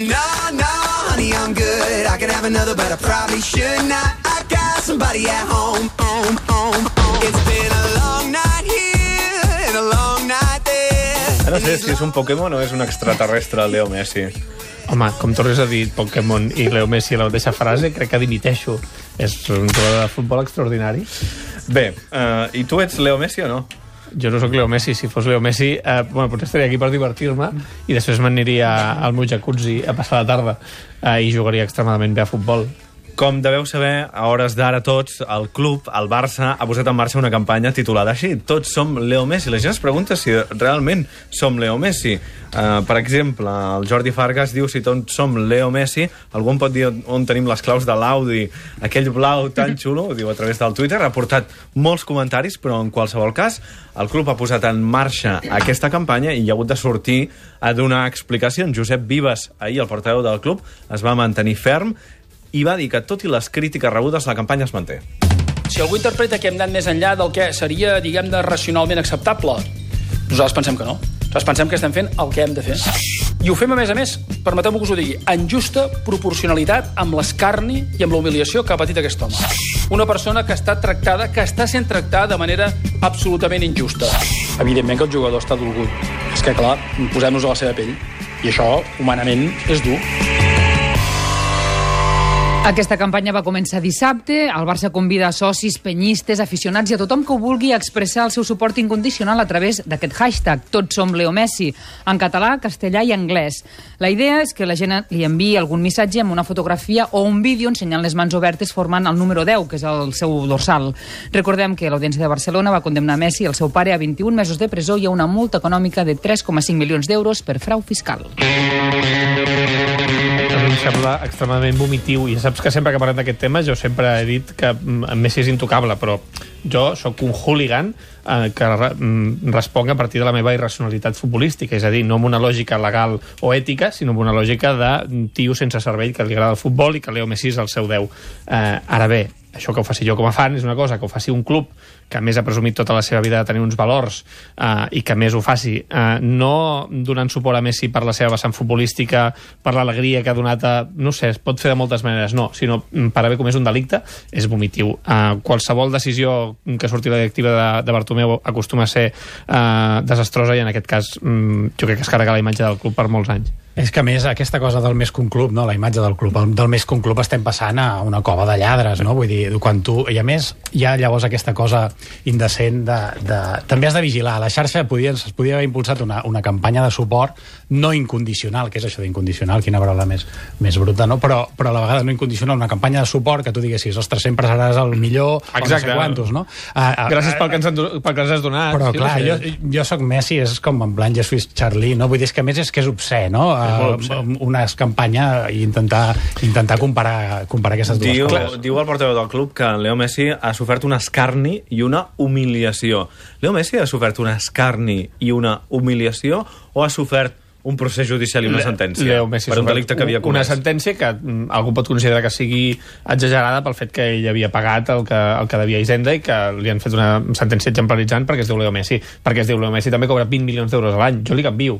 No, no, honey, I'm good. I could have another, but I probably should not. I got somebody at home, home, home, home. It's been a long night here and a long night there. No sé si és un Pokémon o és un extraterrestre, el Leo Messi. Home, com tornes a dir Pokémon i Leo Messi a la mateixa frase, crec que dimiteixo. És un jugador de futbol extraordinari. Bé, uh, i tu ets Leo Messi o no? Jo no sóc Leo Messi, si fos Leo Messi, eh, bueno, potser estaria aquí per divertir-me i després m'aniria al meu jacuzzi a passar la tarda eh, i jugaria extremadament bé a futbol. Com deveu saber, a hores d'ara tots, el club, el Barça, ha posat en marxa una campanya titulada així, Tots som Leo Messi. La gent es pregunta si realment som Leo Messi. Uh, per exemple, el Jordi Fargas diu si tots som Leo Messi, algú pot dir on tenim les claus de l'Audi, aquell blau tan xulo, ho diu a través del Twitter, ha portat molts comentaris, però en qualsevol cas, el club ha posat en marxa aquesta campanya i hi ha hagut de sortir a donar explicacions. Josep Vives, ahir el portaveu del club, es va mantenir ferm i va dir que, tot i les crítiques rebudes, la campanya es manté. Si algú interpreta que hem anat més enllà del que seria, diguem-ne, racionalment acceptable, nosaltres pensem que no. Nosaltres pensem que estem fent el que hem de fer. I ho fem, a més a més, permeteu-me que us ho digui, en justa proporcionalitat amb l'escarni i amb l'humiliació que ha patit aquest home. Una persona que està tractada, que està sent tractada de manera absolutament injusta. Evidentment que el jugador està dolgut. És que, clar, posem-nos a la seva pell. I això, humanament, és dur. Aquesta campanya va començar dissabte. El Barça convida a socis, penyistes, aficionats i a tothom que ho vulgui expressar el seu suport incondicional a través d'aquest hashtag Tots som Leo Messi, en català, castellà i anglès. La idea és que la gent li enviï algun missatge amb una fotografia o un vídeo ensenyant les mans obertes formant el número 10, que és el seu dorsal. Recordem que l'Audiència de Barcelona va condemnar Messi i el seu pare a 21 mesos de presó i a una multa econòmica de 3,5 milions d'euros per frau fiscal. Sembla extremadament vomitiu. I saps que sempre que parlem d'aquest tema jo sempre he dit que mm, Messi és intocable però jo sóc un hooligan eh, que re, mm, responc a partir de la meva irracionalitat futbolística, és a dir, no amb una lògica legal o ètica, sinó amb una lògica de tio sense cervell que li agrada el futbol i que Leo Messi és el seu Déu. Eh, ara bé, això que ho faci jo com a fan és una cosa, que ho faci un club que a més ha presumit tota la seva vida de tenir uns valors eh, i que més ho faci eh, no donant suport a Messi per la seva vessant futbolística, per l'alegria que ha donat a... no sé, es pot fer de moltes maneres, no, sinó mm, per haver comès un delicte, és vomitiu. Eh, qualsevol decisió que surti la directiva de, de Bartomeu acostuma a ser eh, desastrosa i en aquest cas mm, jo crec que es carrega la imatge del club per molts anys. És que a més aquesta cosa del més que un club, no? la imatge del club, el- del més que un club estem passant a una cova de lladres, no? Vull dir, quan tu... I a més hi ha llavors aquesta cosa indecent de... de... També has de vigilar. A la xarxa podia, es podia haver impulsat una, una campanya de suport no incondicional, que és això d'incondicional, quina paraula més, més bruta, no? Però, però a la vegada no incondicional, una campanya de suport que tu diguessis, ostres, sempre seràs el millor, o no Exacte. sé quantos, no? Uh, Gràcies pel que ens, han pel que ens has donat. però Sí, clar, jo, jo sóc Messi, és com en plan, jo Charlie, no? Vull dir, és que a més és que és obscè, no? Obscè. una campanya i intentar, intentar comparar, comparar aquestes dues Diu, coses. diu el portaveu del club que Leo Messi ha sofert un escarni i una humiliació. Leo Messi ha sofert un escarni i una humiliació o ha sofert un procés judicial i una sentència Leo Messi per un delicte que havia Una comès? sentència que mm, algú pot considerar que sigui exagerada pel fet que ell havia pagat el que, el que devia Hisenda i que li han fet una sentència exemplaritzant perquè es diu Leo Messi. Perquè es diu Leo Messi també cobra 20 milions d'euros a l'any. Jo li canvio.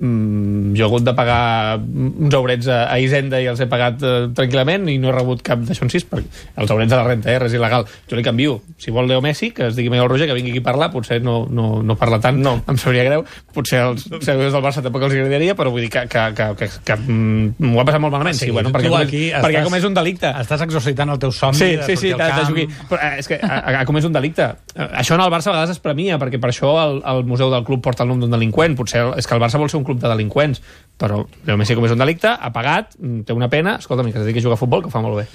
Mm, jo he hagut de pagar uns aurets a, a Hisenda i els he pagat eh, tranquil·lament i no he rebut cap d'això en sis perquè els aurets de la renta, eh, res il·legal jo li canvio, si vol Leo Messi que es digui Miguel Roger, que vingui aquí a parlar potser no, no, no parla tant, no. em sabria greu potser els seguidors del Barça tampoc els agradaria però vull dir que, que, que, que, que mm, m'ho ha passat molt malament sí, bueno, perquè, aquí perquè estàs- comès un delicte Estàs exorcitant el teu somni Sí, de sí, sí, de, al de camp. jugar. Però, eh, és que ha, ha comès un delicte. Eh, Això en el Barça a vegades es premia, perquè per això el, el museu del club porta el nom d'un delinqüent. Potser és que el Barça vol ser un club de delinqüents, però Leo Messi ha comès un delicte, ha pagat, mm, té una pena, escolta'm, que es dediqui a jugar a futbol, que ho fa molt bé.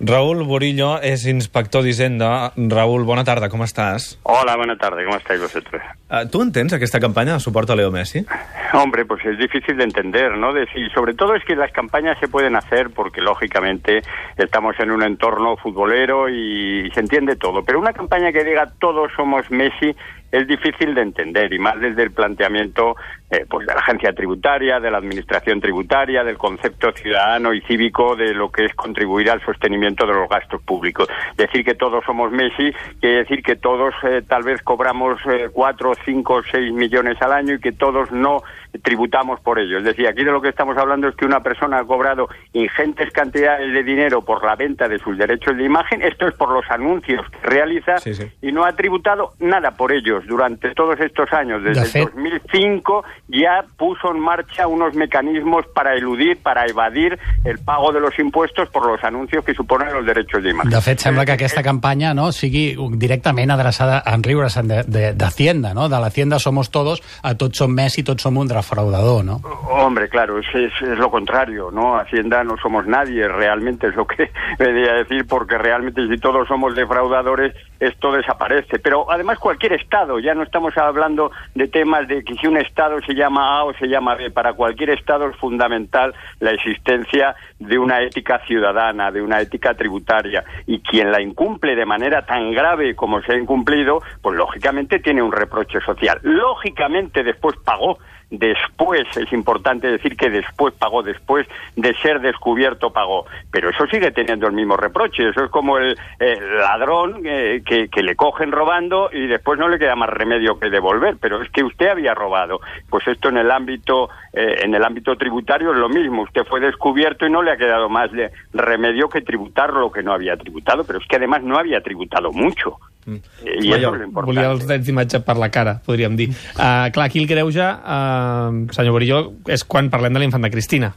Raúl Borillo és inspector d'Hisenda. Raúl, bona tarda, com estàs? Hola, buena tarde, ¿cómo estáis vosotros? Uh, tu entens aquesta campanya de suport a Leo Messi? Hombre, pues es difícil de entender, ¿no? De, y sobre todo es que las campañas se pueden hacer porque, lógicamente, estamos en un entorno futbolero y se entiende todo. Pero una campaña que diga todos somos Messi es difícil de entender y más desde el planteamiento eh, pues de la agencia tributaria, de la administración tributaria, del concepto ciudadano y cívico de lo que es contribuir al sostenimiento de los gastos públicos. Decir que todos somos Messi quiere decir que todos eh, tal vez cobramos eh, cuatro, cinco, seis millones al año y que todos no tributamos por ello. Es decir, aquí de lo que estamos hablando es que una persona ha cobrado ingentes cantidades de dinero por la venta de sus derechos de imagen, esto es por los anuncios que realiza, Sí, sí. y no ha tributado nada por ellos durante todos estos años. Desde De el 2005 ya puso en marcha unos mecanismos para eludir, para evadir el pago de los impuestos por los anuncios que suponen los derechos de imagen. De fet, sembla que Eh, aquesta campanya no, sigui directament adreçada a enriure-se'n de- de- d'Hacienda, no? de l'Hacienda somos todos, a tots som Messi, tots som un defraudador. No? Hombre, claro, es, es, lo contrario, ¿no? Hacienda no somos nadie, realmente es lo que venía a decir, porque realmente si todos somos defraudadores, esto desaparece. Pero además cualquier Estado, ya no estamos hablando de temas de que si un Estado se llama A o se llama B, para cualquier Estado es fundamental la existencia de una ética ciudadana, de una ética tributaria, y quien la incumple de manera tan grave como se ha incumplido, pues lógicamente tiene un reproche social. Lógicamente después pagó después, es importante decir que después pagó, después de ser descubierto pagó, pero eso sigue teniendo el mismo reproche, eso es como el, el ladrón eh, que, que le cogen robando y después no le queda más remedio que devolver, pero es que usted había robado, pues esto en el ámbito, eh, en el ámbito tributario es lo mismo, usted fue descubierto y no le ha quedado más remedio que tributar lo que no había tributado, pero es que además no había tributado mucho. Y eso es lo importante. Volia els drets d'imatge per la cara, podríem dir. Uh, clar, aquí el greuge, uh, senyor Borillo, és quan parlem de l'infant de Cristina,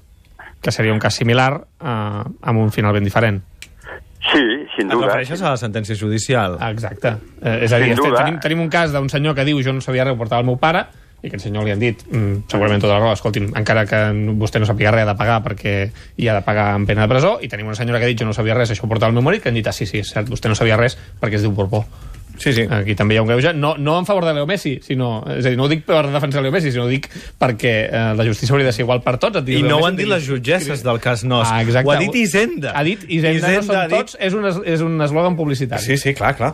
que seria un cas similar uh, amb un final ben diferent. Sí, sin Et duda. refereixes a la sentència judicial? Exacte. Eh, és a dir, Sin este, duda. tenim, tenim un cas d'un senyor que diu jo no sabia res, ho portava el meu pare, i que el senyor li han dit, mm, segurament tota la raó, escolti'm, encara que vostè no sàpiga res ha de pagar perquè hi ha de pagar en pena de presó, i tenim una senyora que ha dit jo no sabia res, això ho portava el meu marit, que han dit, ah, sí, sí, és cert, vostè no sabia res perquè es diu Borbó. Sí, sí. Aquí també hi ha un greuge, no, no en favor de Leo Messi, sinó, és a dir, no ho dic per defensar Leo Messi, sinó ho dic perquè eh, la justícia hauria de ser igual per tots. I no ho han dit les jutgesses del cas Nos. Ah, exacte. Ho ha dit Hisenda. Ha dit Hisenda, Hisenda no són dit- tots, és un, és un eslògan publicitari. Sí, sí, clar, clar.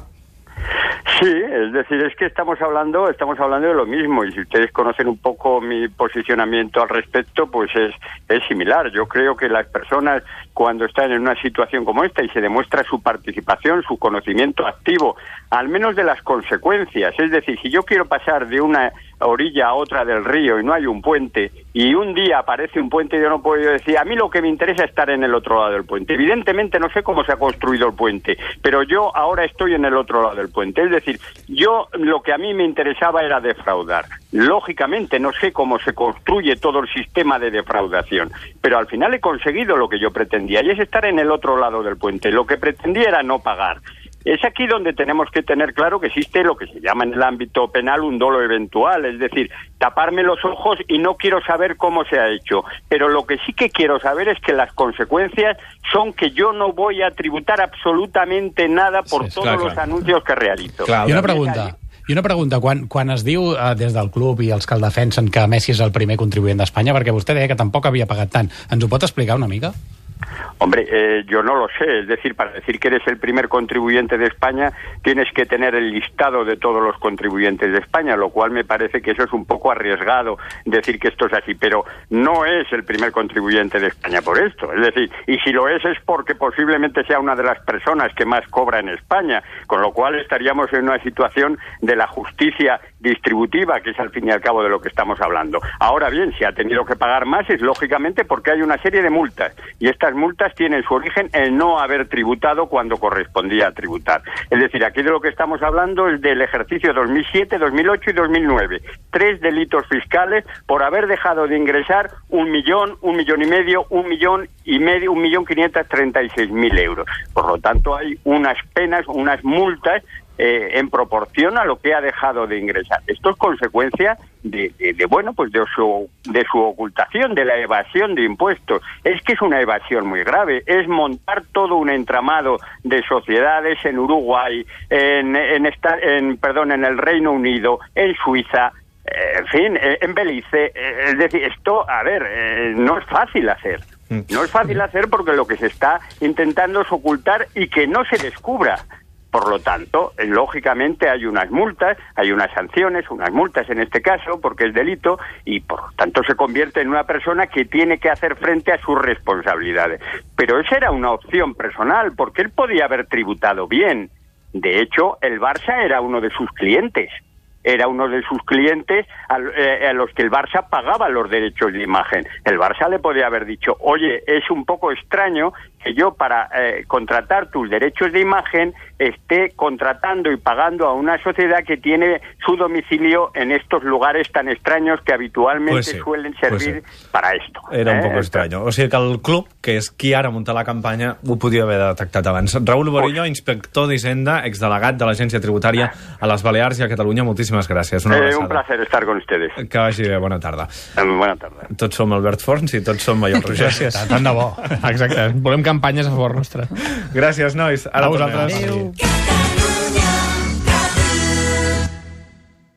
Sí, es decir, es que estamos hablando, estamos hablando de lo mismo y si ustedes conocen un poco mi posicionamiento al respecto, pues es, es similar. Yo creo que las personas cuando están en una situación como esta y se demuestra su participación, su conocimiento activo, al menos de las consecuencias, es decir, si yo quiero pasar de una orilla a otra del río y no hay un puente y un día aparece un puente y yo no puedo decir, a mí lo que me interesa es estar en el otro lado del puente. Evidentemente no sé cómo se ha construido el puente, pero yo ahora estoy en el otro lado del puente. Es decir, yo lo que a mí me interesaba era defraudar. Lógicamente no sé cómo se construye todo el sistema de defraudación, pero al final he conseguido lo que yo pretendía y es estar en el otro lado del puente. Lo que pretendía era no pagar. Es aquí donde tenemos que tener claro que existe lo que se llama en el ámbito penal un dolo eventual, es decir, taparme los ojos y no quiero saber cómo se ha hecho. Pero lo que sí que quiero saber es que las consecuencias son que yo no voy a tributar absolutamente nada por Sí, todos clar, los clar. anuncios que realizo. Clar, I una pregunta. I una pregunta, quan, quan es diu eh, des del club i els que el defensen que Messi és el primer contribuent d'Espanya, perquè vostè deia que tampoc havia pagat tant, ens ho pot explicar una mica? Hombre, eh, yo no lo sé. Es decir, para decir que eres el primer contribuyente de España, tienes que tener el listado de todos los contribuyentes de España, lo cual me parece que eso es un poco arriesgado decir que esto es así. Pero no es el primer contribuyente de España por esto. Es decir, y si lo es es porque posiblemente sea una de las personas que más cobra en España, con lo cual estaríamos en una situación de la justicia distributiva, que es al fin y al cabo de lo que estamos hablando. Ahora bien, si ha tenido que pagar más es lógicamente porque hay una serie de multas y estas multas tienen su origen en no haber tributado cuando correspondía tributar. Es decir, aquí de lo que estamos hablando es del ejercicio 2007, 2008 y 2009. Tres delitos fiscales por haber dejado de ingresar un millón, un millón y medio, un millón y medio, un millón quinientos treinta y seis mil euros. Por lo tanto, hay unas penas, unas multas eh, en proporción a lo que ha dejado de ingresar. Esto es consecuencia de, de- de, bueno, pues de su, de su ocultación, de la evasión de impuestos. Es que es una evasión muy grave. Es montar todo un entramado de sociedades en Uruguay, en, en, esta- en, perdón, en el Reino Unido, en Suiza, eh, en fin, eh, en Belice. eh, Es decir, esto, a ver, no es fácil hacer. No es fácil hacer porque lo que se está intentando es ocultar y que no se descubra. Por lo tanto, eh, lógicamente hay unas multas, hay unas sanciones, unas multas en este caso, porque es delito, y por lo tanto se convierte en una persona que tiene que hacer frente a sus responsabilidades. Pero esa era una opción personal, porque él podía haber tributado bien. De hecho, el Barça era uno de sus clientes. Era uno de sus clientes a, eh, a los que el Barça pagaba los derechos de imagen. El Barça le podía haber dicho, oye, es un poco extraño que yo para eh, contratar tus derechos de imagen esté contratando y pagando a una sociedad que tiene su domicilio en estos lugares tan extraños que habitualmente Pues sí, suelen pues servir sí. para esto. Era un ¿eh? poco estrany. O sigui que el club, que és qui ara munta la campanya, ho podia haver detectat abans. Raül Borillo, inspector d'Hisenda, exdelegat de l'Agència Tributària a les Balears i a Catalunya, moltíssimes gràcies. Una Eh, un placer estar con ustedes. Que vagi bé, bona tarda. Eh, Buena tarde. Tots som Albert Forns i tots som Maiol Roger. Gràcies. Tant de bo. Exacte. Volem campanyes a favor nostre. Gràcies, nois. Ara A vosaltres. tornem. Adéu.